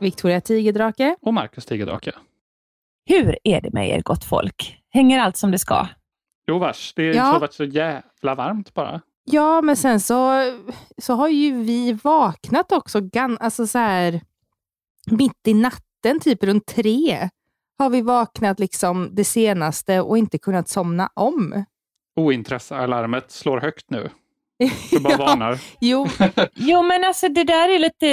Victoria Tigerdrake. Och Marcus Tigerdrake. Hur är det med er gott folk? Hänger allt som det ska? Jo vars, det Ja. har varit så jävla varmt bara. Ja, men sen så, så har ju vi vaknat också, gan, alltså så här, mitt i natten, typ runt tre, har vi vaknat liksom det senaste och inte kunnat somna om. Ointressealarmet slår högt nu. Du bara varnar. Jo, Jo, men alltså det där är lite...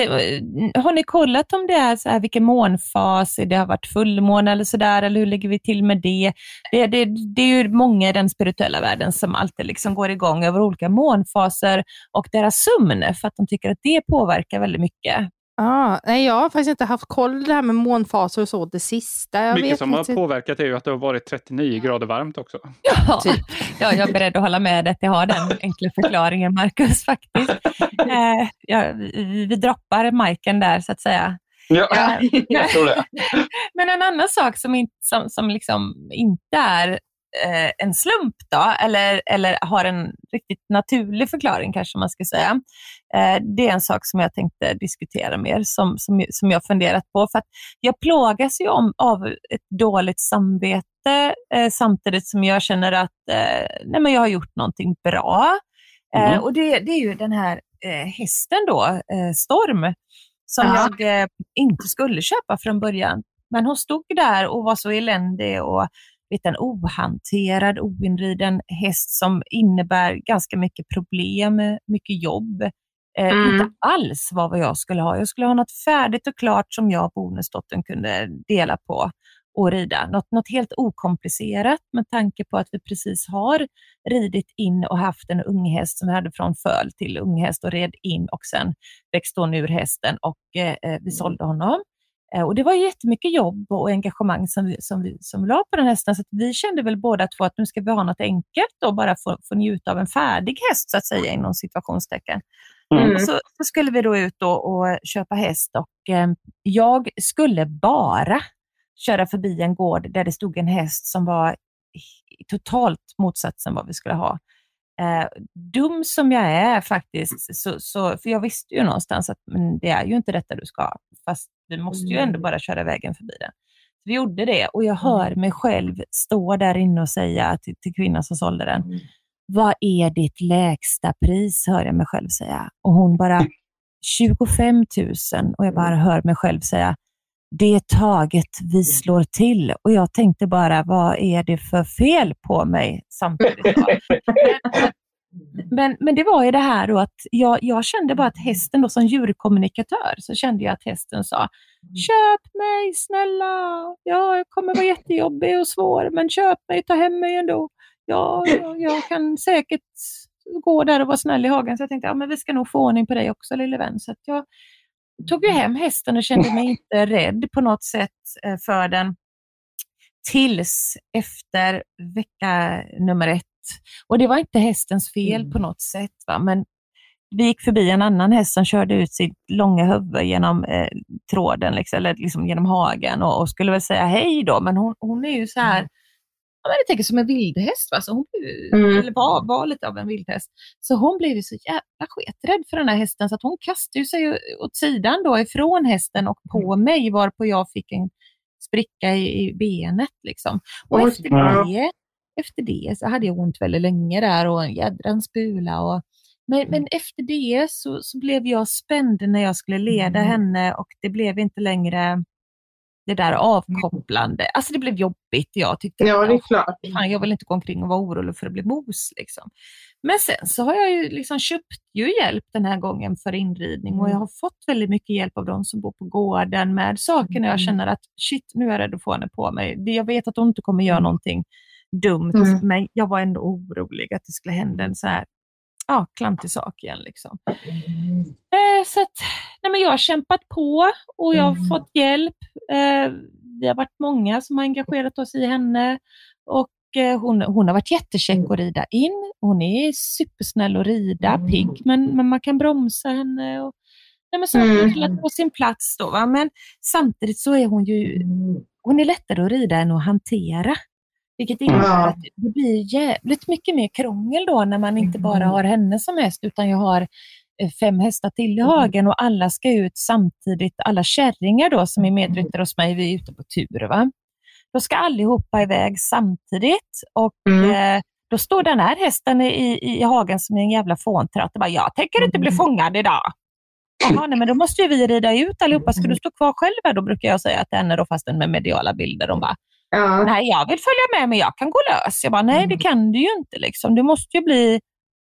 Har ni kollat om det är så här, vilken månfas, det har varit fullmåne eller sådär, eller hur ligger vi till med det? Det, det? det är ju många i den spirituella världen som alltid liksom går igång över olika månfaser och deras sömn, för att de tycker att det påverkar väldigt mycket. Ah, nej, jag har faktiskt inte haft koll det här med månfaser och så det sista. Jag Mycket vet som har faktiskt- påverkat är ju att det har varit 39 grader varmt också. Ja, ja, jag är beredd att hålla med dig att jag har den enkla förklaringen, Marcus, faktiskt. Eh, ja, vi, vi droppar miken där, så att säga. Ja, jag tror det. Men en annan sak som, in, som, som liksom inte är eh, en slump då, eller, eller har en riktigt naturlig förklaring kanske man ska säga. Eh, det är en sak som jag tänkte diskutera mer, som, som, som jag funderat på. För jag plågas ju om, av ett dåligt samvete eh, samtidigt som jag känner att eh, nej, men jag har gjort någonting bra. Eh, Mhm. och det, det är ju den här eh, hästen då, eh, Storm, som Ja. jag inte skulle köpa från början. Men hon stod där och var så eländig och vet, en ohanterad, oinriden häst som innebär ganska mycket problem, mycket jobb. Eh, Mm. Inte alls var vad jag skulle ha. Jag skulle ha något färdigt och klart som jag och bonusdottern kunde dela på och rida. Något, något helt okomplicerat med tanke på att vi precis har ridit in och haft en unghäst som vi hade från föl till unghäst och red in och sen växte hon ur hästen och eh, eh, vi sålde honom. Eh, och Det var jättemycket jobb och engagemang som vi, som vi som la på den hästen, så vi kände väl båda två att nu ska vi ha något enkelt och bara få, få njuta av en färdig häst, så att säga, inom situationstecken. Mm. Så, så skulle vi då ut och, och köpa häst och eh, jag skulle bara köra förbi en gård där det stod en häst som var totalt motsatsen vad vi skulle ha. Eh, dum som jag är faktiskt, så, så, för jag visste ju någonstans att men det är ju inte detta du ska ha, fast vi måste ju ändå bara köra vägen förbi den. Så vi gjorde det och jag hör mig själv stå där inne och säga till, till kvinnan som sålde den, vad är ditt lägsta pris? hör jag mig själv säga. Och hon bara, 25 000. Och jag bara hör mig själv säga, det är taget, vi slår till. Och jag tänkte bara, vad är det för fel på mig samtidigt? Men, men det var ju det här då att jag, jag kände bara att hästen då som djurkommunikatör, så kände jag att hästen sa, köp mig snälla, ja, jag kommer vara jättejobbig och svår, men köp mig, ta hem mig ändå. Ja, jag, jag kan säkert gå där och vara snäll i hagen. Så jag tänkte, ja men vi ska nog få ordning på dig också lille vän. Så jag tog ju hem hästen och kände mig inte rädd på något sätt eh, för den. Tills efter vecka nummer ett. Och det var inte hästens fel på något sätt. Va? Men vi gick förbi en annan häst som körde ut sitt långa huvud genom eh, tråden, liksom, eller liksom genom hagen och, och skulle väl säga hej då, men hon, hon är ju så här, ja, men jag tänker som en vildhäst, va? Så hon blev, Mm. eller var, var lite av en vildhäst. Så hon blev ju så jävla sketrädd för den här hästen så att hon kastade sig åt sidan då ifrån hästen och på mig varpå jag fick en spricka i, i benet. Liksom. Och efter det, efter det så hade jag ont väldigt länge där och en jädrans bula. Och, men, men efter det så, så blev jag spänd när jag skulle leda henne och det blev inte längre det där avkopplande. Alltså det blev jobbigt. Jag tyckte Ja, det är klart. fan, jag vill inte gå omkring och vara orolig för att bli mos. Liksom. Men sen så har jag ju liksom köpt ju hjälp den här gången för inridning och jag har fått väldigt mycket hjälp av de som bor på gården med saker när jag känner att shit, nu är jag rädd att få henne på mig. Jag vet att hon inte kommer göra någonting dumt, Mm. men jag var ändå orolig att det skulle hända en så här ja, klantig sak igen. Liksom. Eh, så att, nej, men jag har kämpat på och jag har fått hjälp. Eh, vi har varit många som har engagerat oss i henne och eh, hon, hon har varit jättekäck att rida in. Hon är supersnäll att rida, pigg, men, men man kan bromsa henne. Och, nej, men så har Mm. på sin plats då. Va? Men samtidigt så är hon ju hon är lättare att rida än att hantera. Vilket innebär att det blir jävligt mycket mer krångel då när man inte bara har henne som häst utan jag har eh, fem hästar till i hagen och alla ska ut samtidigt. Alla kärringar då som är medryttare hos mig, vi är ute på tur. Va? Då ska allihopa iväg samtidigt och Mm. eh, då står den här hästen i, i, i hagen som är en jävla fåntratt och bara, jag tänker inte bli fångad idag. Jaha, nej, men då måste ju vi rida ut allihopa. Ska du stå kvar själv här? Då brukar jag säga till henne, då, fastän med mediala bilder. De bara, Ja. nej jag vill följa med men jag kan gå lös. Jag bara, nej det kan du ju inte. Liksom. Du måste ju bli,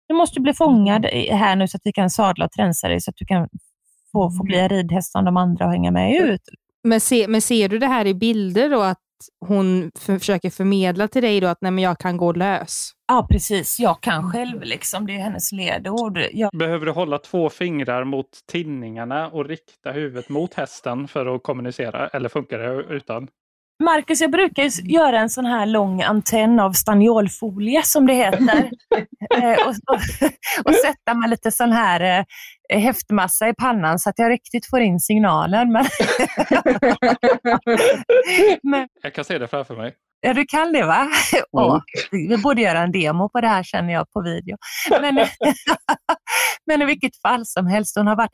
du måste bli fångad här nu så att vi kan sadla och tränsa dig så att du kan få, få bli en ridhäst som de andra och hänga med ut. Men, se, men ser du det här i bilder då, att hon för, försöker förmedla till dig då att nej, men jag kan gå lös? Ja precis, jag kan själv liksom. Det är hennes ledord. Jag, Behöver du hålla två fingrar mot tinningarna och rikta huvudet mot hästen för att kommunicera? Eller funkar det utan? Marcus, jag brukar göra en sån här lång antenn av staniolfolie som det heter. eh, och, och, och sätta med lite sån här eh, häftmassa i pannan så att jag riktigt får in signalen. Men, men, Jag kan se det framför mig. ja, du kan det va? Åh, vi borde göra en demo på det här känner jag på video. Men, men i vilket fall som helst, hon har varit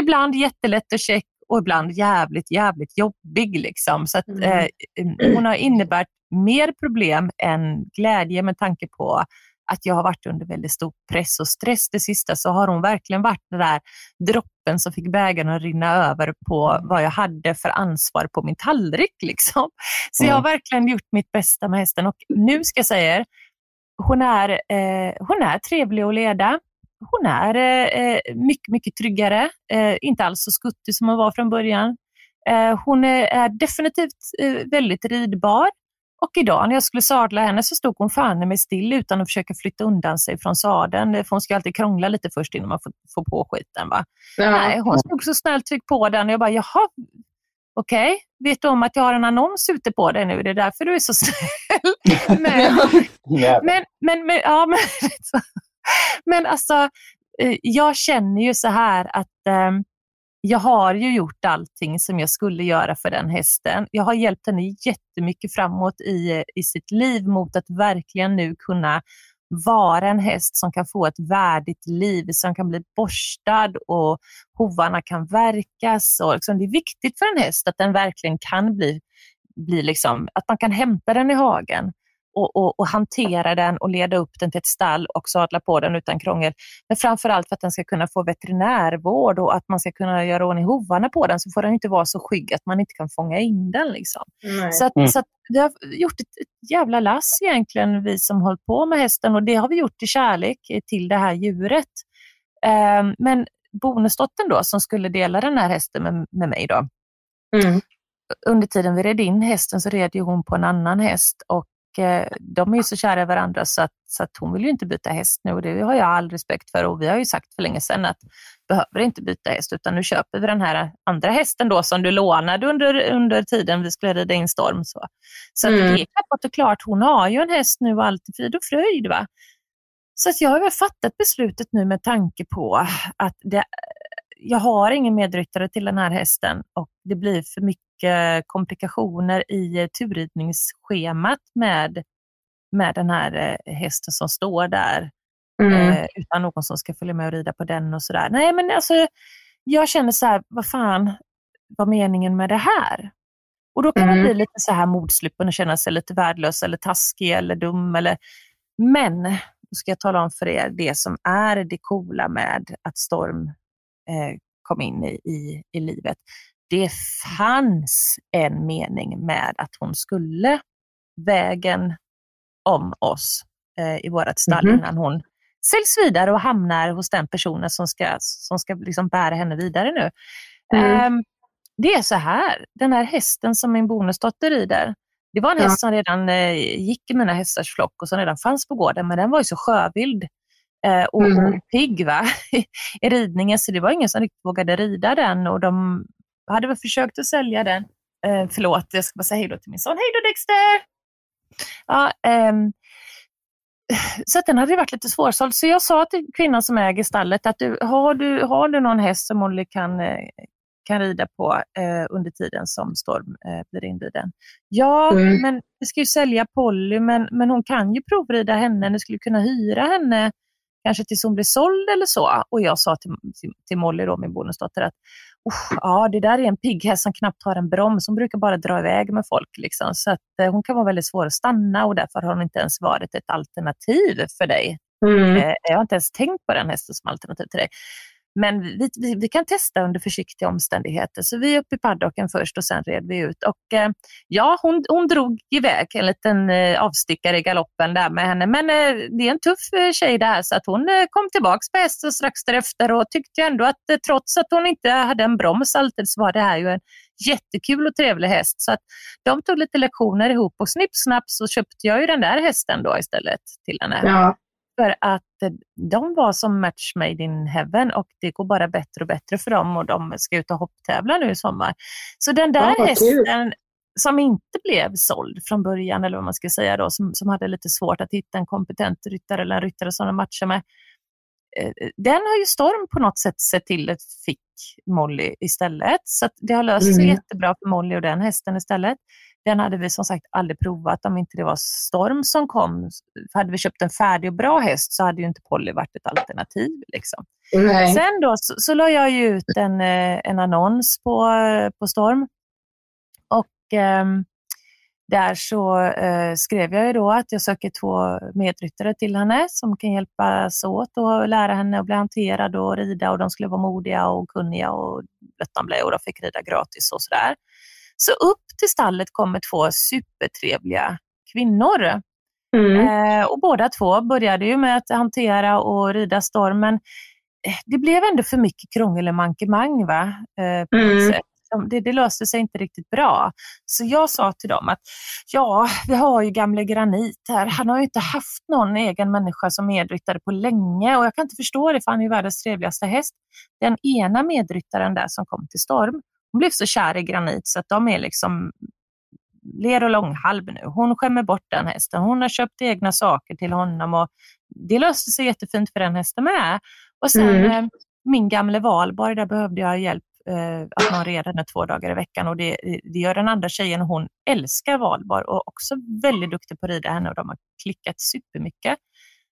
ibland jättelätt och check och ibland jävligt, jävligt jobbig. Liksom. Så att, Mm. eh, hon har innebärt mer problem än glädje med tanke på att jag har varit under väldigt stor press och stress det sista så har hon verkligen varit den där droppen som fick bägaren att rinna över på vad jag hade för ansvar på min tallrik. Liksom. Så jag har verkligen gjort mitt bästa med hästen och nu ska jag säga er, hon är, eh, hon är trevlig att leda. Hon är eh, mycket, mycket tryggare. Eh, inte alls så skuttig som hon var från början. Eh, hon är, är definitivt eh, väldigt ridbar. Och idag när jag skulle sadla henne så stod hon fan med still utan att försöka flytta undan sig från sadeln. För hon ska alltid krångla lite först innan man får, får på skiten. Va? Nej, Ja. hon stod så snällt tryck på den och jag bara, jaha, okej, vet du om att jag har en annons ute på dig nu? Det är därför du är så snäll. men, men, men, men, ja, men, men alltså, eh, jag känner ju så här att eh, jag har ju gjort allting som jag skulle göra för den hästen. Jag har hjälpt henne jättemycket framåt i, eh, i sitt liv mot att verkligen nu kunna vara en häst som kan få ett värdigt liv, som kan bli borstad och hovarna kan verkas. Och liksom, det är viktigt för en häst att den verkligen kan bli, bli liksom, att man kan hämta den i hagen och, och, och hantera den och leda upp den till ett stall och sadla på den utan krångel. Men framförallt för att den ska kunna få veterinärvård och att man ska kunna göra ordning hovarna på den så får den inte vara så skygg att man inte kan fånga in den. Liksom. Så, att, Mm. så att vi har gjort ett, ett jävla lass egentligen, vi som hållit på med hästen och det har vi gjort i kärlek till det här djuret. Ehm, men bonusdottern då som skulle dela den här hästen med, med mig då, Mm. under tiden vi red in hästen så red ju hon på en annan häst och eh, de är ju så kära i varandra så att, så att hon vill ju inte byta häst nu och det har jag all respekt för och vi har ju sagt för länge sedan att behöver inte byta häst utan nu köper vi den här andra hästen då som du lånade under, under tiden vi skulle rida in storm. Så, så att Mm. det är klart och klart, hon har ju en häst nu och allt är frid och fröjd. Va? Så att jag har väl fattat beslutet nu med tanke på att det, jag har ingen medryttare till den här hästen och det blir för mycket komplikationer i eh, turridningsschemat med, med den här eh, hästen som står där Mm. eh, utan någon som ska följa med och rida på den och sådär. Nej men alltså, jag känner så här, vad fan var meningen med det här? Och då kan man Mm. bli lite så här modsluppen och känna sig lite värdelös eller taskig eller dum. Eller... Men, då ska jag tala om för er det som är det coola med att Storm kom in i, i, i livet. det fanns en mening med att hon skulle vägen om oss eh, i vårt stall Mhm. innan hon säljs vidare och hamnar hos den personen som ska, som ska liksom bära henne vidare nu. Mm. Ehm, det är så här, den här hästen som min bonusdotter rider, det var en Ja. häst som redan eh, gick i mina hästars flock och som redan fanns på gården, men den var ju så sjövild eh, och, Mm. och pigg va? i ridningen, så det var ingen som riktigt vågade rida den och de hade väl försökt att sälja den. Eh, förlåt, jag ska bara säga hej då till min son. Hej då Dexter! Ja, ehm, så att den hade varit lite svårsåld. Så jag sa till kvinnan som äger stallet att du, har, du, har du någon häst som Molly kan, eh, kan rida på eh, under tiden som Storm eh, blir inriden? Ja, Mm. men vi ska ju sälja Polly, men, men hon kan ju provrida henne. Ni skulle kunna hyra henne kanske tills hon blir såld eller så. Och jag sa till, till, till Molly, då, min bonusdotter, att "Usch, ja, det där är en pigg häst som knappt har en broms. Hon brukar bara dra iväg med folk. Liksom. Så att, eh, hon kan vara väldigt svår att stanna och därför har hon inte ens varit ett alternativ för dig. Mm. Eh, jag har inte ens tänkt på den hästen som alternativ till dig. Men vi, vi, vi kan testa under försiktiga omständigheter. Så vi är uppe i paddocken först och sen red vi ut. Och eh, ja, hon, hon drog iväg en liten eh, avstickare i galoppen där med henne. Men eh, det är en tuff eh, tjej det här så att hon eh, kom tillbaks på hästen strax därefter och tyckte ändå att eh, trots att hon inte hade en broms alltid så var det här ju en jättekul och trevlig häst. Så att de tog lite lektioner ihop och snipp snapp så köpte jag ju den där hästen då istället till henne. Ja. För att eh, de var som match made in heaven och det går bara bättre och bättre för dem och de ska ut och hopptävla nu i sommar. Så den där Ja, hästen som inte blev såld från början, eller vad man ska säga då, som, som hade lite svårt att hitta en kompetent ryttare eller en ryttare som de matchar med. eh, Den har ju Storm på något sätt sett till att fick Molly istället. Så det har löst sig Mm. jättebra för Molly och den hästen istället. Den hade vi som sagt aldrig provat om inte det var Storm som kom. För hade vi köpt en färdig och bra häst så hade ju inte Polly varit ett alternativ. Liksom. Nej. Sen då så, så la jag ut en, eh, en annons på, eh, på Storm. Och ehm, där så eh, skrev jag ju då att jag söker två medryttare till henne som kan hjälpas åt och lära henne att bli hanterad och rida och de skulle vara modiga och kunniga och blöttamblä och de fick rida gratis och sådär. Så upp till stallet kommer två supertrevliga kvinnor. Mm. Eh, och båda två började ju med att hantera och rida stormen. Eh, Det blev ändå för mycket krångel och mankemang va? Eh, på Mm. sätt. De- Det, det löste sig inte riktigt bra. Så jag sa till dem att ja, vi har ju gamle Granit här. Han har ju inte haft någon egen människa som medryttare på länge och jag kan inte förstå det för han är ju världens trevligaste häst. Den ena medryttaren där som kom till Storm, hon blev så kär i Granit så att de är liksom ler och långhalv nu. Hon skämmer bort den hästen. Hon har köpt egna saker till honom och det löste sig jättefint för den hästen med. Och sen Mm. eh, min gamle Valborg, där behövde jag hjälp eh, att någon red henne två dagar i veckan och det, det gör den andra tjejen. Hon älskar Valborg och också väldigt duktig på att rida henne och de har klickat supermycket.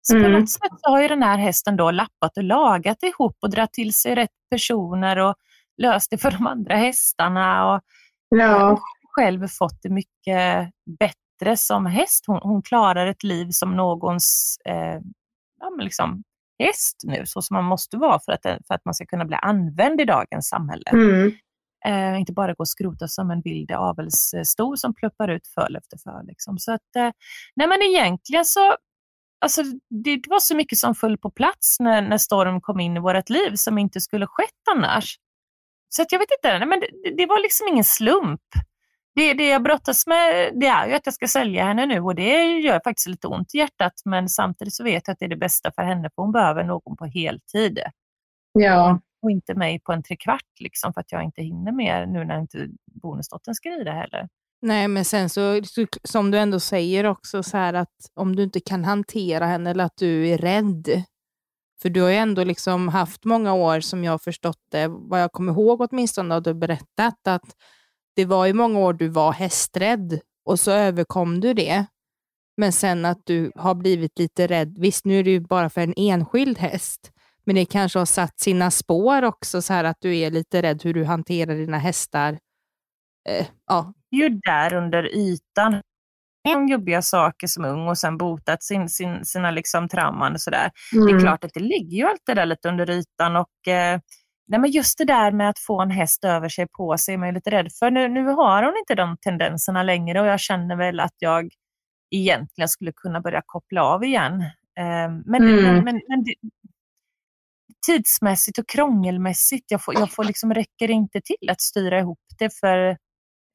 Så på Mm. något sätt har ju den här hästen då lappat och lagat ihop och dragit till sig rätt personer och löst det för de andra hästarna. Och, Ja. och själv fått det mycket bättre som häst. Hon, hon klarar ett liv som någons eh, ja, men liksom häst nu, så som man måste vara för att, för att man ska kunna bli använd i dagens samhälle. Mm. Eh, inte bara gå och skrota som en vild avelsstor som pluppar ut föl efter föl. Liksom. Så att, eh, nej men egentligen så, alltså, det, det var så mycket som föll på plats när, när Storm kom in i vårt liv som inte skulle skett annars. Så jag vet inte, nej, men det, det var liksom ingen slump. Det, det jag brottas med det är ju att jag ska sälja henne nu och det gör faktiskt lite ont i hjärtat men samtidigt så vet jag att det är det bästa för henne för hon behöver någon på heltid Ja. och inte mig på en trekvart liksom för att jag inte hinner mer nu när inte bonusdottern ska rida heller. Nej, men sen så, så, som du ändå säger också, så här att om du inte kan hantera henne eller att du är rädd. För du har ju ändå liksom haft många år, som jag har förstått det, vad jag kommer ihåg åtminstone, att du har berättat att det var i många år du var hästrädd och så överkom du det. Men sen att du har blivit lite rädd. Visst, nu är det ju bara för en enskild häst, men det kanske har satt sina spår också, så här att du är lite rädd hur du hanterar dina hästar. Eh, ja, ju där under ytan. En jobbiga saker som ung och sen botat sin, sin, sina liksom trauman och sådär. Det är Mm. klart att det ligger ju allt det där lite under ytan och eh, nej men just det där med att få en häst över sig på sig är man ju lite rädd för. Nu, nu har hon inte de tendenserna längre och jag känner väl att jag egentligen skulle kunna börja koppla av igen. Eh, men, Mm. men, men, men det, tidsmässigt och krångelmässigt, jag, får, jag får liksom, räcker inte till att styra ihop det för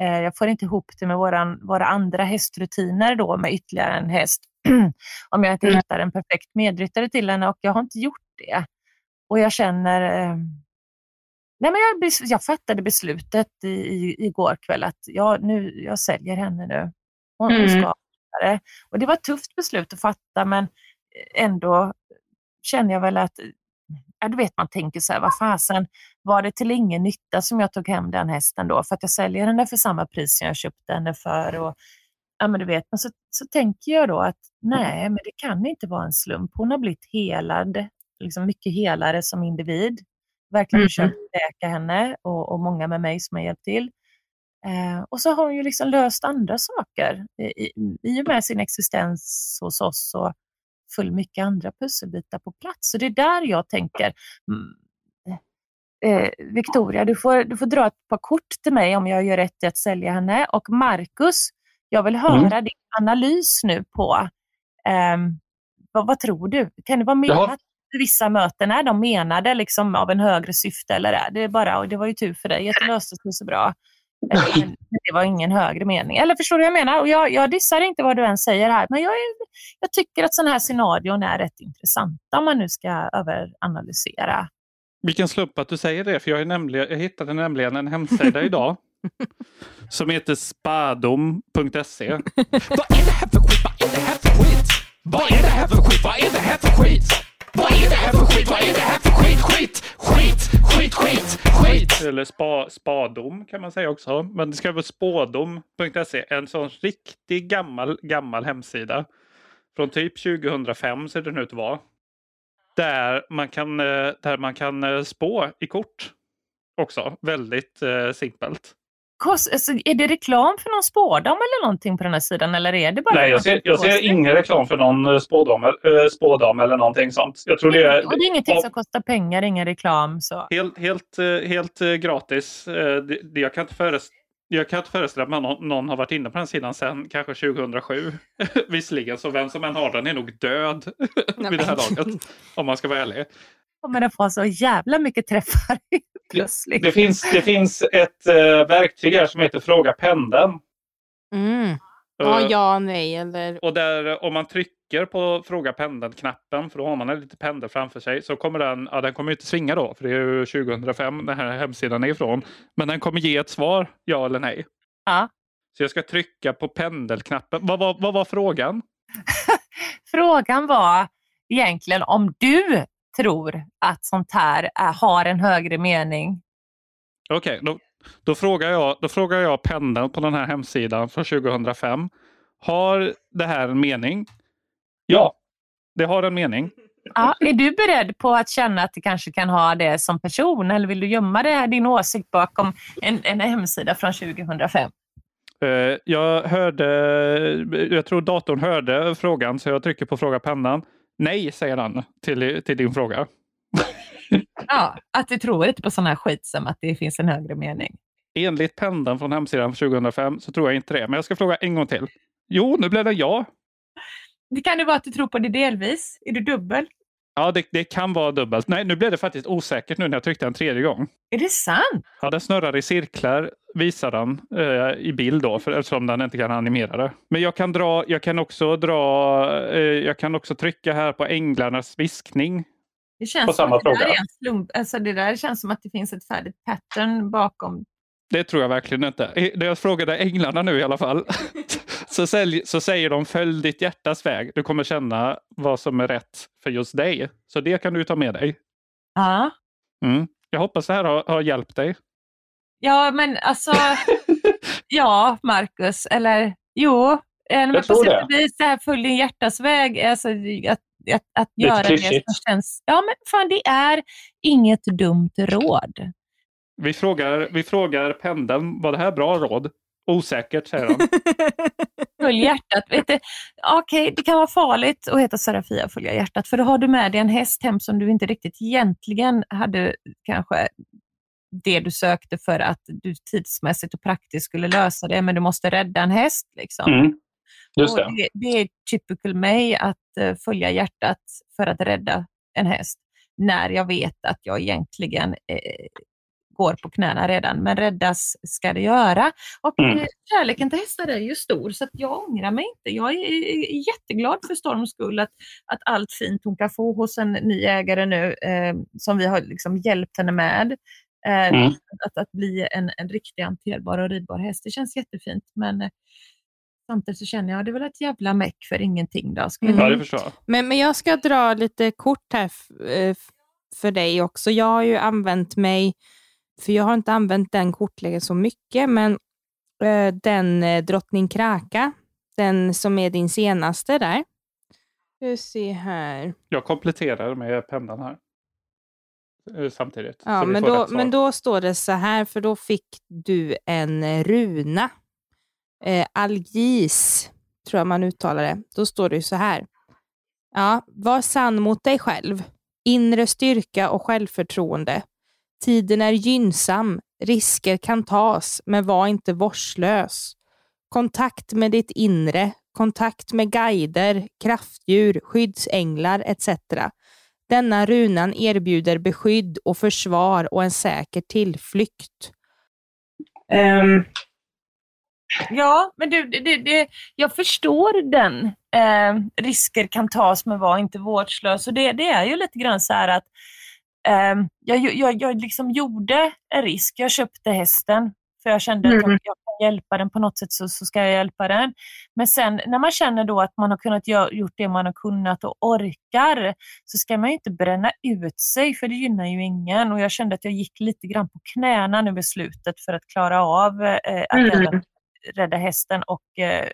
jag får inte ihop det med våran, våra andra hästrutiner då med ytterligare en häst. Om jag inte Mm. hittar en perfekt medryttare till henne och jag har inte gjort det. Och jag känner... Eh, nej men jag, jag fattade beslutet i, i, igår kväll att jag, nu, jag säljer henne nu. Hon, Mm. ska vidare. Och det var ett tufft beslut att fatta men ändå känner jag väl att du vet man tänker så här, vad fasen, var det till ingen nytta som jag tog hem den hästen då? För att jag säljer henne för samma pris som jag köpte henne för. Och, ja, men du vet, men så, så tänker jag då att nej, men det kan inte vara en slump. Hon har blivit helad, liksom mycket helare som individ. Verkligen Mhm. försökt läka henne och, och många med mig som har hjälpt till. Eh, och så har hon ju liksom löst andra saker i, i, i och med sin existens hos oss och full mycket andra pusselbitar på plats. Så det är där jag tänker, mm, eh, Victoria, du får, du får dra ett par kort till mig om jag gör rätt i att sälja henne. Och Marcus, jag vill höra din analys nu på, ehm, vad, vad tror du? Kan det vara menat Ja. vissa möten, är de menade liksom av en högre syfte eller är det bara, och det var ju tur för dig att det löste sig så bra. Eh, det var ingen högre mening. Eller förstår du vad jag menar? Och jag, jag dissar inte vad du än säger här, men jag, är, jag tycker att sådana här scenarion är rätt intressanta om man nu ska överanalysera. Vilken slump att du säger det, för jag, är nämligen, jag hittade nämligen en hemsida idag som heter spadom.se. Vad är det här för skit? Vad är det här för skit? Vad är det här för skit? Vad är det här för skit? Eller spa, spadom kan man säga också. Men det ska vara spådom.se. En sån riktig gammal, gammal hemsida. Från typ 2005 ser den ut att vara. Där man kan, eh, där man kan eh, spå i kort också. Väldigt eh, simpelt. Kost, alltså, är det reklam för någon spårdam eller någonting på den här sidan? Eller är det bara Nej, jag ser, jag ser ingen reklam för någon eh, spådam, eh, spådam eller någonting sånt. Jag tror det är, Och det är ingenting ja, som kostar pengar, ingen reklam. Så. helt, helt, eh, helt gratis. Det, det, jag, kan inte föreställa, jag kan inte föreställa mig att någon, någon har varit inne på den sidan sedan kanske 2007. Visserligen, så vem som än har den är nog död vid det här laget. Om man ska vara ärlig. kommer den få så jävla mycket träffar plötsligt. Det finns, det finns ett eh, verktyg här som heter Fråga pendeln. Mm. Ja, Eh, ja, nej eller... Och där om man trycker på fråga pendeln-knappen, för då har man en liten pendel framför sig, så kommer den, ja den kommer inte svinga då, för det är ju 2005 den här hemsidan är ifrån. Men den kommer ge ett svar, ja eller nej. Ja. Så jag ska trycka på pendelknappen. Vad var, vad var frågan? Frågan var egentligen om du tror att sånt här är, har en högre mening. Okej, då, då, frågar jag, då frågar jag pendeln på den här hemsidan från 2005. Har det här en mening? Ja, det har en mening. Ja, är du beredd på att känna att det kanske kan ha det som person eller vill du gömma det här, din åsikt bakom en, en hemsida från 2005? Eh, Jag hörde, jag tror datorn hörde frågan så jag trycker på fråga pennan. Nej, säger han till, till din fråga. Ja, att du tror inte på sån här skit som att det finns en högre mening. Enligt pendeln från hemsidan från 2005 så tror jag inte det. Men jag ska fråga en gång till. Jo, nu blev det ja. Det kan ju vara att du tror på det delvis. Är du dubbel? Ja, det, det kan vara dubbelt. Nej, nu blev det faktiskt osäkert nu när jag tryckte en tredje gång. Är det sant? Ja, den snurrar i cirklar, visar den eh, i bild då, för, eftersom den inte kan animera det. Men jag kan, dra, jag kan också dra, eh, jag kan också trycka här på änglarnas viskning. Det känns På som samma det fråga. är en slump. Alltså det där känns som att det finns ett färdigt pattern bakom. Det tror jag verkligen inte. Eh, När jag frågade änglarna nu i alla fall, så, sälj, så säger de följ ditt hjärtas väg. Du kommer känna vad som är rätt för just dig. Så det kan du ta med dig. Ja, Mm. Jag hoppas det här har, har hjälpt dig. Ja men alltså. ja, Marcus. Eller jo. eh, Men på tror sätt det. och vis, det här följ din hjärtas väg. Alltså, att, att, att Lite göra det klyschigt. som känns... Ja, men fan det är inget dumt råd. Vi frågar, vi frågar pendeln, var det här bra råd? Osäkert, säger han. Följ hjärtat. Okej, det kan vara farligt att heta Serafia följa hjärtat, för då har du med dig en häst hem som du inte riktigt egentligen hade kanske det du sökte för att du tidsmässigt och praktiskt skulle lösa det, men du måste rädda en häst. Liksom. Mm. Just det. det, det är typical mig att eh, följa hjärtat för att rädda en häst, när jag vet att jag egentligen eh, går på knäna redan, men räddas ska det göra. Och Mm. eh, kärleken till hästar är ju stor, så jag ångrar mig inte. Jag är, är jätteglad för Storms skull att, att allt fint hon kan få hos en ny ägare nu, eh, som vi har liksom hjälpt henne med. Eh, Mm. att, att bli en, en riktig hanterbar och ridbar häst. Det känns jättefint, men eh, samtidigt så känner jag det är väl ett jävla meck för ingenting. Då. Skulle Mm. Ja, det förstår jag. Men, men jag ska dra lite kort här eh, för dig också. Jag har ju använt mig, för jag har inte använt den kortleken så mycket, men eh, den eh, Drottning Kraka, den som är din senaste där. Ska se här. Jag kompletterar med pennan här. Eh, Samtidigt. Ja, men, då, men då står det så här, för då fick du en runa. Eh, algis, tror jag man uttalar det. Då står det ju så här. Ja, var sann mot dig själv. Inre styrka och självförtroende. Tiden är gynnsam. Risker kan tas, men var inte vårdslös. Kontakt med ditt inre. Kontakt med guider, kraftdjur, skyddsänglar etc. Denna runan erbjuder beskydd och försvar och en säker tillflykt. Ehm, Ja, men du, det, det, jag förstår den. Eh, risker kan tas men var inte vårdslös. Och det, det är ju lite grann så här att eh, jag, jag, jag liksom gjorde en risk. Jag köpte hästen för jag kände att Mm. jag, kan hjälpa den på något sätt så, så ska jag hjälpa den. Men sen när man känner då att man har kunnat gö- gjort det man har kunnat och orkar så ska man ju inte bränna ut sig för det gynnar ju ingen. Och jag kände att jag gick lite grann på knäna nu i slutet för att klara av eh, att Mm. rädda hästen och eh,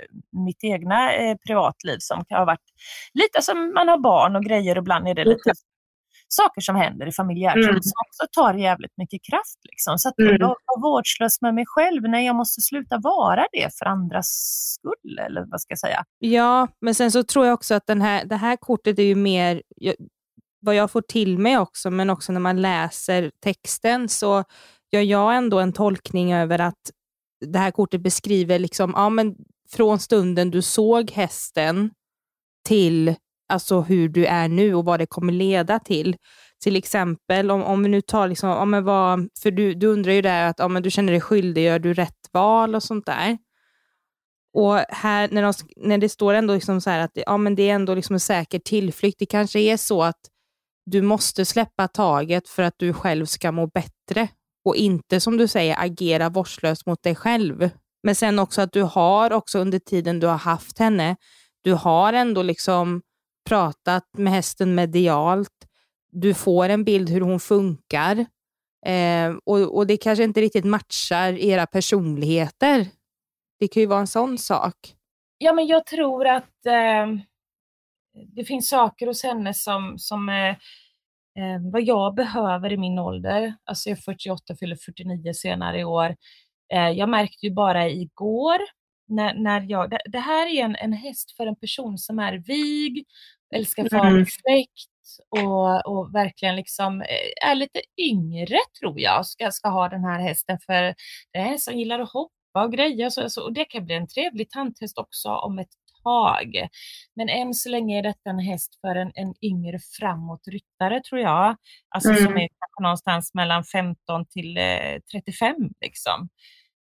mitt egna eh, privatliv som kan ha varit lite som man har barn och grejer och ibland är det lite saker som händer i familjärt Mm. som också tar jävligt mycket kraft. Liksom. Så att Mm. jag var vårdslös med mig själv när jag måste sluta vara det för andras skull, eller vad ska jag säga. Ja, men sen så tror jag också att den här, det här kortet är ju mer vad jag får till mig också, men också när man läser texten så gör jag ändå en tolkning över att det här kortet beskriver liksom, ja, men från stunden du såg hästen till alltså hur du är nu och vad det kommer leda till. Till exempel om, om vi nu tar, liksom, ja, men vad, för du, du undrar ju där att ja, men du känner dig skyldig, gör du rätt val och sånt där. Och här när, de, när det står ändå liksom så här att ja, men det är ändå liksom en säker tillflykt, det kanske är så att du måste släppa taget för att du själv ska må bättre och inte som du säger agera vårdslöst mot dig själv. Men sen också att du har också under tiden du har haft henne, du har ändå liksom pratat med hästen medialt, du får en bild hur hon funkar eh, och, och det kanske inte riktigt matchar era personligheter. Det kan ju vara en sån sak. Ja, men jag tror att eh, det finns saker hos henne som, som eh, eh vad jag behöver i min ålder. Alltså jag är 48, fyller 49 senare i år. Eh, jag märkte ju bara igår när, när jag, det, det här är en, en häst för en person som är vig, älskar farlig Mm. fläkt och, och verkligen liksom eh, är lite yngre tror jag ska, ska ha den här hästen för det är en som gillar att hoppa och grejer och, så, så, och det kan bli en trevlig tanthäst också om ett tag. Men än så länge är detta en häst för en, en yngre framåtryttare tror jag. Alltså som Mm. är kanske någonstans mellan 15 till eh, 35 liksom.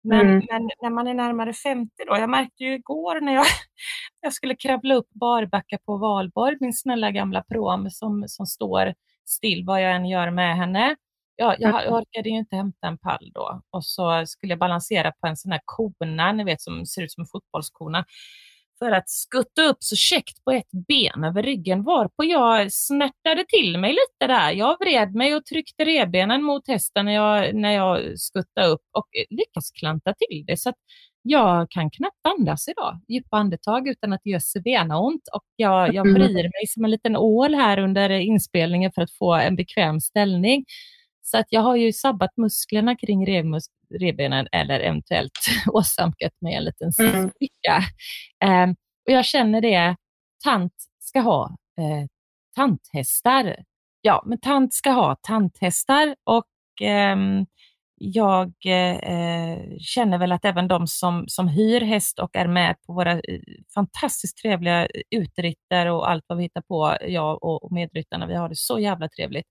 Men, Mm. men när man är närmare 50 då, jag märkte ju igår när jag, jag skulle kravla upp Barbacka på Valborg, min snälla gamla prom som, som står still vad jag än gör med henne. Ja, jag, jag orkade ju inte hämta en pall då och så skulle jag balansera på en sån här kona, ni vet som ser ut som en fotbollskona för att skutta upp så käckt på ett ben över ryggen varpå jag snärtade till mig lite där. Jag vred mig och tryckte revbenen mot hästen när jag, när jag skuttade upp och lyckas klanta till det. Så att jag kan knappt andas idag. Djupa andetag utan att det gör svenont och jag, jag Mm. vrider mig som en liten ål här under inspelningen för att få en bekväm ställning. Så att jag har ju sabbat musklerna kring revmus, revbenen eller eventuellt åsamkat mig en liten Mm. spricka. Eh, och jag känner det, tant ska ha eh, tanthästar. Ja, men tant ska ha tanthästar och ehm, jag eh, känner väl att även de som, som hyr häst och är med på våra eh, fantastiskt trevliga uteritter och allt vad vi hittar på, jag och, och medryttarna, vi har det så jävla trevligt.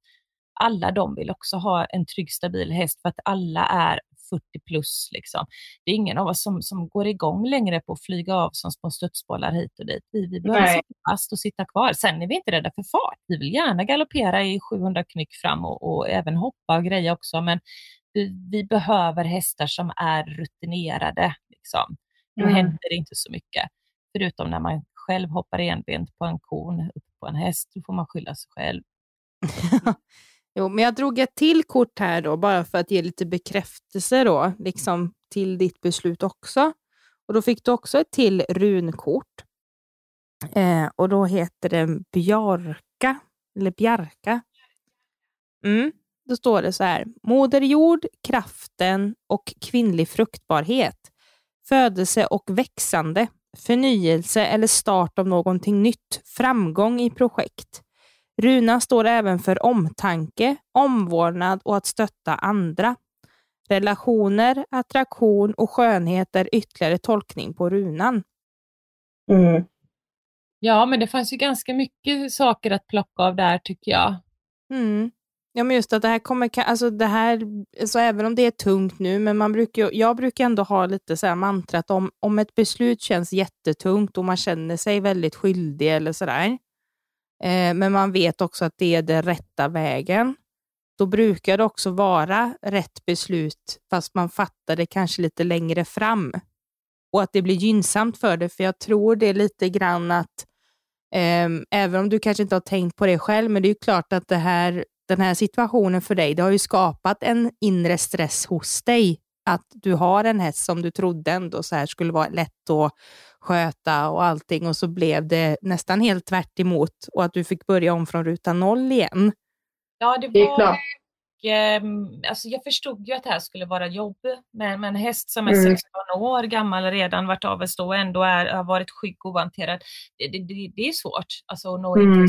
Alla de vill också ha en trygg, stabil häst för att alla är 40 plus. Liksom. Det är ingen av oss som, som går igång längre på att flyga av som små studsbollar hit och dit. Vi, vi behöver sitta fast och sitta kvar. Sen är vi inte rädda för fart. Vi vill gärna galoppera i 700 knyck fram och, och även hoppa och greja också, men vi, vi behöver hästar som är rutinerade. Liksom. Då Mm. händer det inte så mycket. Förutom när man själv hoppar enbent på en kon upp på en häst, då får man skylla sig själv. Jo, men jag drog ett till kort här då, bara för att ge lite bekräftelse då, liksom till ditt beslut också. Och då fick du också ett till runkort. Eh, och då heter det Bjarka, eller Bjarka. Mm. Då står det så här, Moder jord, kraften och kvinnlig fruktbarhet, födelse och växande, förnyelse eller start av någonting nytt, framgång i projekt. Runan står även för omtanke, omvårdnad och att stötta andra. Relationer, attraktion och skönhet är ytterligare tolkning på runan. Mm. Ja, men det fanns ju ganska mycket saker att plocka av där tycker jag. Mm. Ja, men just att det här kommer, alltså det här, så även om det är tungt nu, men man brukar, jag brukar ändå ha lite så här mantrat om, om ett beslut känns jättetungt och man känner sig väldigt skyldig eller sådär, eh, men man vet också att det är den rätta vägen, då brukar det också vara rätt beslut, fast man fattar det kanske lite längre fram. Och att det blir gynnsamt för det, för jag tror det är lite grann att Ehm, även om du kanske inte har tänkt på det själv, men det är ju klart att det här, den här situationen för dig, det har ju skapat en inre stress hos dig. Att du har en häst som du trodde ändå så här skulle vara lätt att sköta och allting och så blev det nästan helt tvärt emot och att du fick börja om från ruta noll igen. Ja, det var klart. ehm, alltså jag förstod ju att det här skulle vara jobb med, med en häst som är Mm. 16 år gammal, redan varit av och ändå är, har varit skygg och ohanterad. Det, det, det, är svårt alltså, att nå Mm.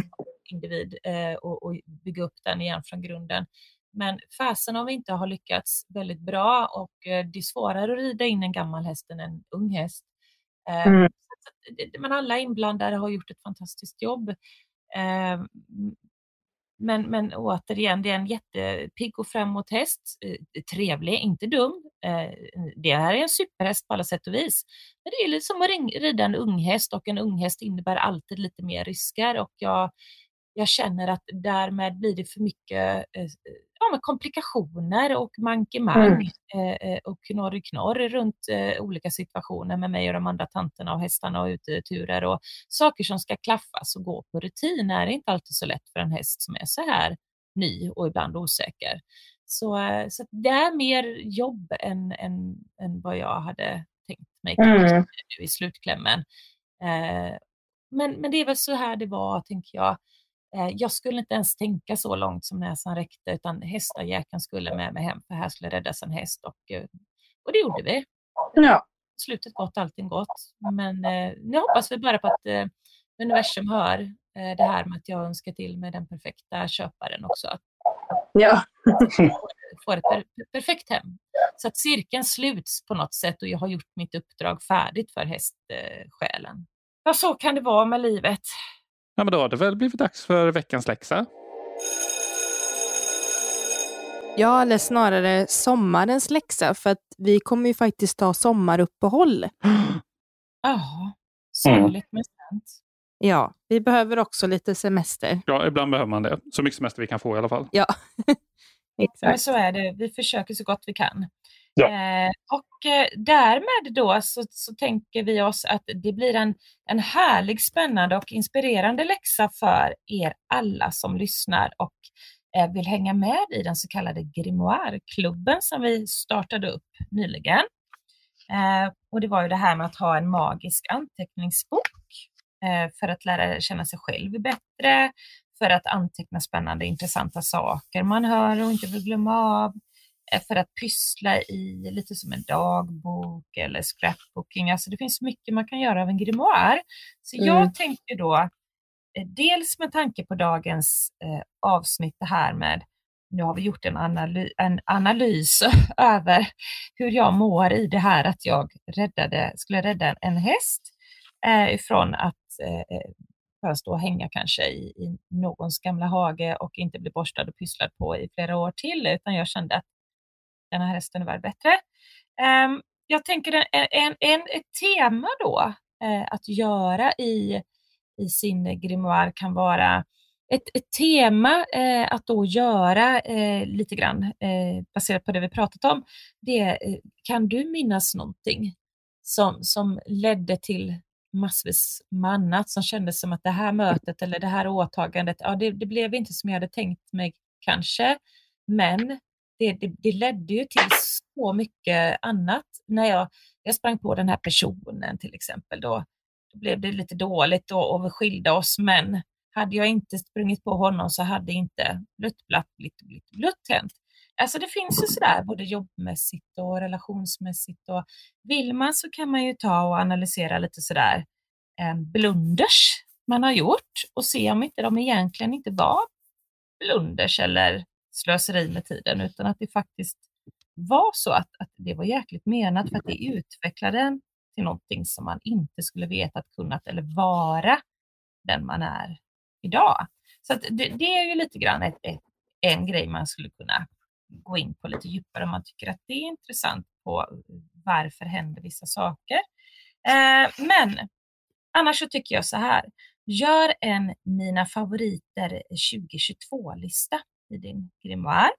individ eh, och, och bygga upp den igen från grunden. Men fasen om vi inte har lyckats väldigt bra och eh, det är svårare att rida in en gammal häst än en ung häst. Eh, Mm. det- Men alla inblandade har gjort ett fantastiskt jobb. Eh, men, men återigen, det är en jättepigg och framåt häst. Eh, trevlig, inte dum. Eh, det här är en superhäst på alla sätt och vis. Men det är lite som att rida en unghäst och en unghäst innebär alltid lite mer risker och jag, jag känner att därmed blir det för mycket eh, ja, men komplikationer och mankemang eh, eh, och knorr knorr runt eh, olika situationer med mig och de andra tanterna och hästarna och uteturer och saker som ska klaffas och gå på rutin är inte alltid så lätt för en häst som är så här ny och ibland osäker. Så, eh, så det är mer jobb än, än, än vad jag hade tänkt mig Mm. i slutklämmen. Eh, men, men det är väl så här det var, tänker jag. Eh, jag skulle inte ens tänka så långt som näsan räckte, utan hästajäkeln skulle med mig hem, för här skulle räddas en häst. Och, eh, och det gjorde vi. Ja. Slutet gott, allting gott. Men eh, nu hoppas vi bara på att eh, universum hör eh, det här med att jag önskar till med den perfekta köparen också. Att Ja. får ett per perfekt hem. Så att cirkeln sluts på något sätt och jag har gjort mitt uppdrag färdigt för hästsjälen. Ja, så kan det vara med livet. Ja, men då har det väl blivit dags för veckans läxa. Ja, eller snarare sommarens läxa, för att vi kommer ju faktiskt ta sommaruppehåll. Ja, sorgligt men sant. Ja, vi behöver också lite semester. Ja, ibland behöver man det. Så mycket semester vi kan få i alla fall. Ja, exakt. så är det. Vi försöker så gott vi kan. Ja. Eh, och eh, därmed då så, så tänker vi oss att det blir en, en härlig, spännande och inspirerande läxa för er alla som lyssnar och eh, vill hänga med i den så kallade Grimoire-klubben som vi startade upp nyligen. Eh, och det var ju det här med att ha en magisk anteckningsbok eh, för att lära känna sig själv bättre, för att anteckna spännande intressanta saker man hör och inte vill glömma av, för att pyssla i lite som en dagbok eller scrapbooking. Alltså det finns mycket man kan göra av en grimoire. Så Mm. jag tänker då, eh, dels med tanke på dagens eh, avsnitt det här med, nu har vi gjort en, analy en analys över hur jag mår i det här att jag räddade, skulle rädda en häst eh, ifrån att eh, bara stå och hänga kanske i, i någons gamla hage och inte bli borstad och pysslad på i flera år till, utan jag kände att den här hästen är värd bättre. Um, jag tänker en, en, en, ett tema då eh, att göra i, i sin grimoire kan vara ett, ett tema eh, att då göra eh, lite grann eh, baserat på det vi pratat om. Det eh, kan du minnas någonting som, som ledde till massvis med annat som kändes som att det här mötet eller det här åtagandet, ja det, det blev inte som jag hade tänkt mig kanske, men det, det, det ledde ju till så mycket annat. När jag, jag sprang på den här personen till exempel, då, då blev det lite dåligt och, och vi skilde oss, men hade jag inte sprungit på honom så hade inte blutt, blatt, blitt, blitt, blutt hänt. Alltså det finns ju sådär både jobbmässigt och relationsmässigt och vill man så kan man ju ta och analysera lite sådär eh, blunders man har gjort och se om inte de egentligen inte var blunders eller slöseri med tiden utan att det faktiskt var så att, att det var jäkligt menat för att det utvecklade en till någonting som man inte skulle vetat, kunnat eller vara den man är idag. Så att det, det är ju lite grann ett, ett, en grej man skulle kunna gå in på lite djupare om man tycker att det är intressant på varför händer vissa saker. Eh, men annars så tycker jag så här, gör en mina favoriter 2022-lista i din grimoire.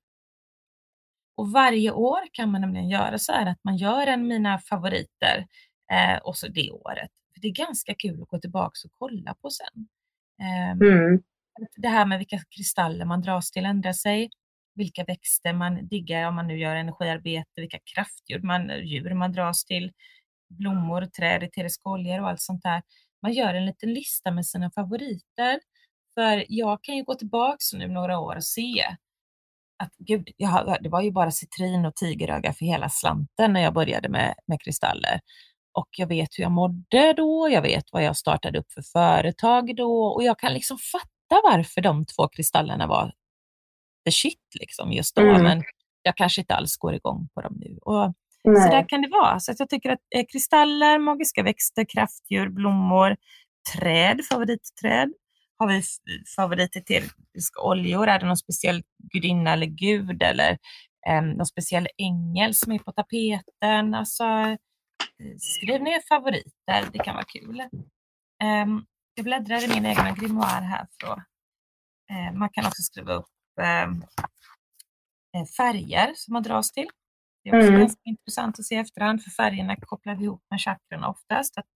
Och varje år kan man nämligen göra så här att man gör en mina favoriter eh, och så det året. För det är ganska kul att gå tillbaka och kolla på sen. Eh, Mm. det här med vilka kristaller man dras till ändrar sig, vilka växter man diggar om man nu gör energiarbete, vilka kraftdjur man, djur man dras till, blommor, träd, eteriska oljor och allt sånt där. Man gör en liten lista med sina favoriter. För jag kan ju gå tillbaks nu några år och se att gud, jag, det var ju bara citrin och tigeröga för hela slanten när jag började med, med kristaller. Och jag vet hur jag mådde då, jag vet vad jag startade upp för företag då och jag kan liksom fatta varför de två kristallerna var the shit liksom just då. Mm. Men jag kanske inte alls går igång på dem nu. Och så där kan det vara. Så jag tycker att eh, kristaller, magiska växter, kraftdjur, blommor, träd, favoritträd. Har vi f- favoriteteriska oljor? Är det någon speciell gudinna eller gud eller eh, någon speciell ängel som är på tapeten? Alltså, eh, skriv ner favoriter, det kan vara kul. Ehm, jag bläddrar i min egna grimoire här. För eh, man kan också skriva upp ehm, eh, färger som man dras till. Det är också Mm. ganska intressant att se i efterhand, för färgerna kopplar vi ihop med chakrarna oftast. Att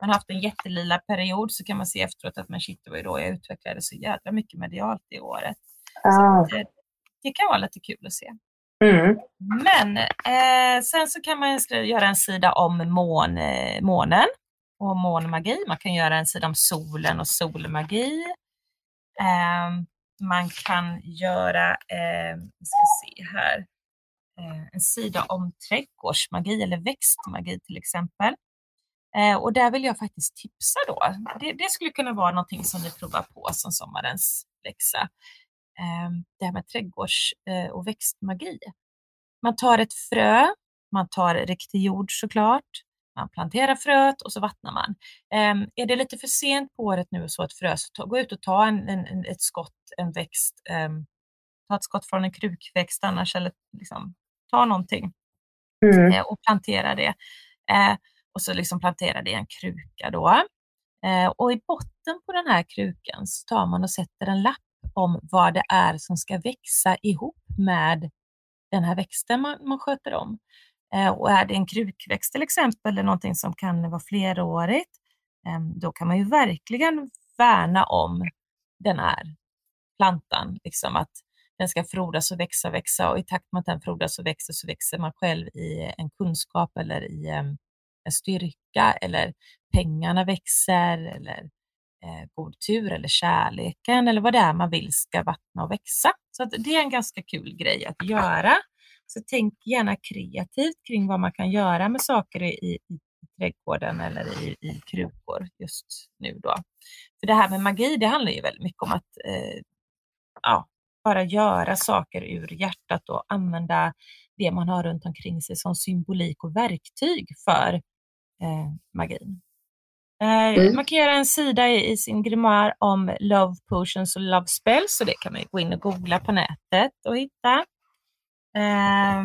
man haft en jättelila period så kan man se efteråt att men shit, det var ju då jag utvecklade så jävla mycket medialt det året. Ja. Det, det kan vara lite kul att se. Mm. Men eh, sen så kan man göra en sida om mån, eh, månen och månmagi. Man kan göra en sida om solen och solmagi. Eh, man kan göra, eh, ska se här, eh, en sida om trädgårdsmagi eller växtmagi till exempel. Eh, och där vill jag faktiskt tipsa då. Det, det skulle kunna vara någonting som ni provar på som sommarens läxa. Eh, det här med trädgårds eh, och växtmagi. Man tar ett frö, man tar riktig jord såklart, man planterar fröet och så vattnar man. Ehm, är det lite för sent på året nu så ett frö, så ta, gå ut och ta en, en, ett skott, en växt, ehm, ta ett skott från en krukväxt annars, eller liksom, ta någonting Mm. eh, och plantera det. Och så liksom planterar det i en kruka då. Eh, och i botten på den här krukan så tar man och sätter en lapp om vad det är som ska växa ihop med den här växten man, man sköter om. Eh, och är det en krukväxt till exempel, eller någonting som kan vara flerårigt, eh, då kan man ju verkligen värna om den här plantan. Liksom att den ska frodas och växa och växa och i takt med att den frodas och växer så växer man själv i en kunskap eller i eh, en styrka eller pengarna växer eller eh, god tur eller kärleken eller vad det är man vill ska vattna och växa. Så att det är en ganska kul grej att göra. Så tänk gärna kreativt kring vad man kan göra med saker i, i, i trädgården eller i, i krukor just nu då. För det här med magi, det handlar ju väldigt mycket om att eh, ja, bara göra saker ur hjärtat och använda det man har runt omkring sig som symbolik och verktyg för eh, magin. Eh, Markera en sida i, i sin grimoire om love potions och love spells, så det kan man gå in och googla på nätet och hitta. Eh,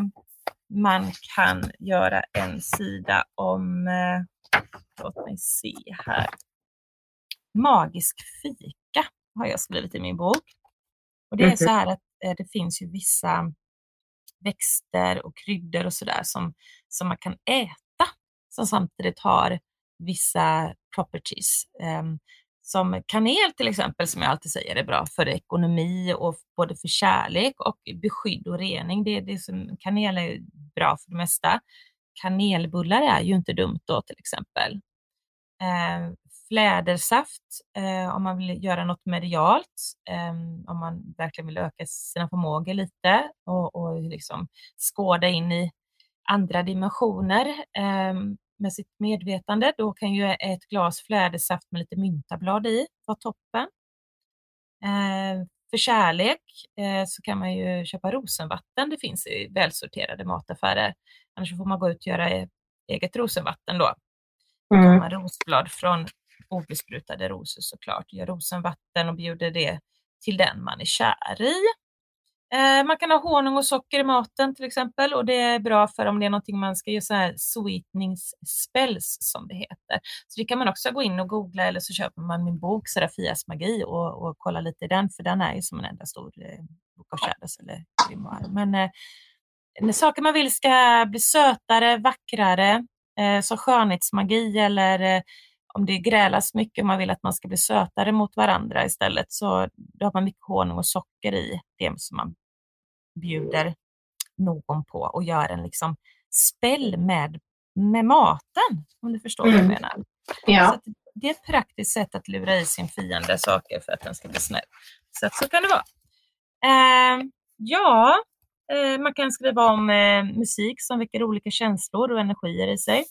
man kan göra en sida om, eh, låt mig se här, magisk fika har jag skrivit i min bok. Och det är så här att eh, det finns ju vissa växter och kryddor och sådär som, som man kan äta som samtidigt har vissa properties. Um, som kanel till exempel, som jag alltid säger är bra för ekonomi och både för kärlek och beskydd och rening. Det, det som, kanel är bra för det mesta. Kanelbullar är ju inte dumt då till exempel. Eh, flädersaft eh, om man vill göra något medialt, eh, om man verkligen vill öka sina förmågor lite och, och liksom skåda in i andra dimensioner eh, med sitt medvetande. Då kan ju ett glas flädersaft med lite myntablad i vara toppen. Eh, för kärlek eh, så kan man ju köpa rosenvatten. Det finns i välsorterade mataffärer. Annars får man gå ut och göra e-, eget rosenvatten då. Då tar man rosblad från obesprutade rosor såklart, gör rosenvatten och bjuder det till den man är kär i. Eh, man kan ha honung och socker i maten till exempel och det är bra för om det är någonting man ska göra så här sweetningsspells som det heter. Så det kan man också gå in och googla eller så köper man min bok Serafias magi och, och kolla lite i den för den är ju som en enda stor eh, bok av kärlek. eller grimoire. Men eh, saker man vill ska bli sötare, vackrare, eh, som skönhetsmagi eller eh, om det grälas mycket och man vill att man ska bli sötare mot varandra istället så då har man mycket honung och socker i det som man bjuder någon på och gör en liksom spell med, med maten, om du förstår vad jag Mm. menar. Ja. Så det är ett praktiskt sätt att lura i sin fiende saker för att den ska bli snäll. Så att så kan det vara. Eh, ja, eh, man kan skriva om eh, musik som väcker olika känslor och energier i sig.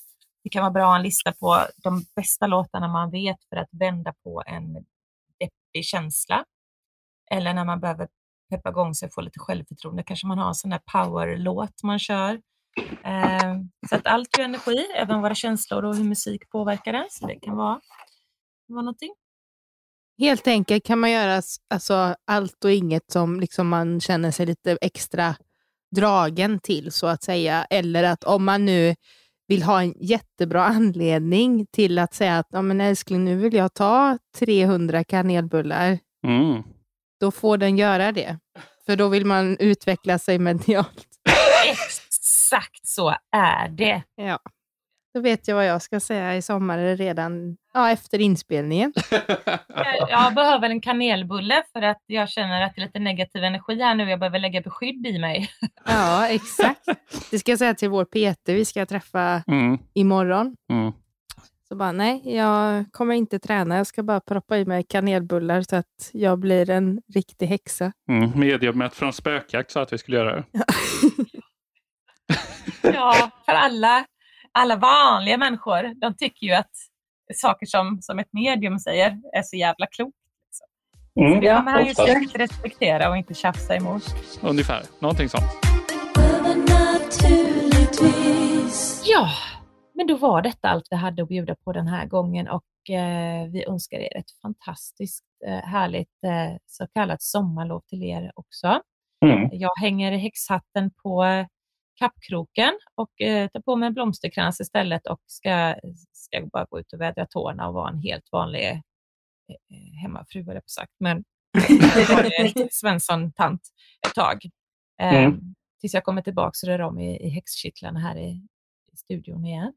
Det kan vara bra att ha en lista på de bästa låtarna man vet för att vända på en deppig känsla. Eller när man behöver peppa igång sig och få lite självförtroende. Kanske man har en sån där powerlåt man kör. Eh, så att allt är energi, även våra känslor och hur musik påverkar den. Så det kan vara, vara någonting. Helt enkelt kan man göra alltså, allt och inget som liksom man känner sig lite extra dragen till, så att säga. Eller att om man nu vill ha en jättebra anledning till att säga att ja, men älskling, nu vill jag ta 300 kanelbullar, Mm. Då får den göra det. För då vill man utveckla sig medialt. Exakt så är det. Ja. Då vet jag vad jag ska säga i sommar redan ja, efter inspelningen. Jag, jag behöver en kanelbulle för att jag känner att det är lite negativ energi här nu. Jag behöver lägga beskydd i mig. Ja, exakt. Det ska jag säga till vår Peter vi ska träffa Mm. imorgon. Mm. Så bara, nej, jag kommer inte träna. Jag ska bara proppa i mig kanelbullar så att jag blir en riktig häxa. Mm. Mediumet från Spökjakt sa att vi skulle göra det. Ja, för alla, alla vanliga människor, de tycker ju att saker som, som ett medium säger är så jävla klokt. Mm. Det kommer han ju säkert respektera och inte tjafsa emot. Ungefär, någonting sånt. Ja, men då var detta allt vi hade att bjuda på den här gången och eh, vi önskar er ett fantastiskt eh, härligt eh, så kallat sommarlov till er också. Mm. Jag hänger häxhatten på eh, kappkroken och eh, tar på mig en blomsterkrans istället och ska, ska bara gå ut och vädra tårna och vara en helt vanlig eh, eh, hemmafru, höll jag på sagt, men Svensson-tant ett tag. Eh, Mm. Tills jag kommer tillbaka och rör om i, i häxkittlarna här i, i studion igen.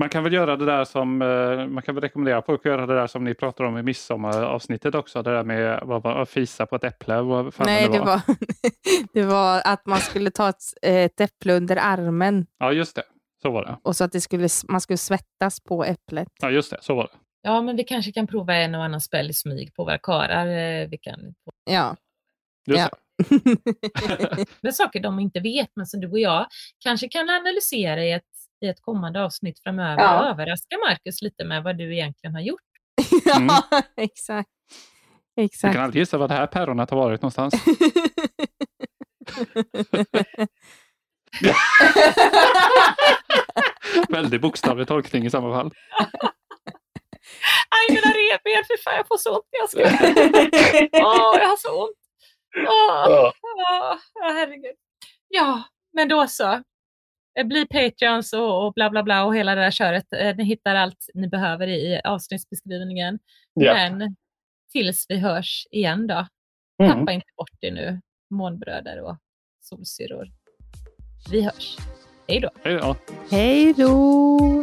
Man kan väl göra det där som eh, man kan väl rekommendera folk att göra det där som ni pratar om i midsommaravsnittet också. Det där med vad var, att fisa på ett äpple. Vad fan nej, det det var, det var att man skulle ta ett, ett äpple under armen Ja, just det. Så var det. och så att det skulle, man skulle svettas på äpplet. Ja, just det. Så var det. Ja, men vi kanske kan prova en och annan spel i smyg på våra karar. eh, Vi kan Ja. Just Ja. det. med saker de inte vet, men som du och jag kanske kan analysera i ett, i ett kommande avsnitt framöver Ja. och överraska Marcus lite med vad du egentligen har gjort. Mm. ja, exakt. Du Exakt. kan alltid gissa vad det här päronet har varit någonstans. Väldigt bokstavlig tolkning i samma fall. Aj, mina revben, fy fan jag får så ont när jag ska. Åh, jag har så ont. Åh, åh, åh, herregud. Ja, men då så. Eh, Bli Patreons och, och bla bla bla och hela det där köret. Eh, Ni hittar allt ni behöver i, i avsnittsbeskrivningen. Ja. Men tills vi hörs igen då. Mm. Tappa inte bort det nu, månbröder och solsyror. Vi hörs. Hej då. Hej då. Hej då!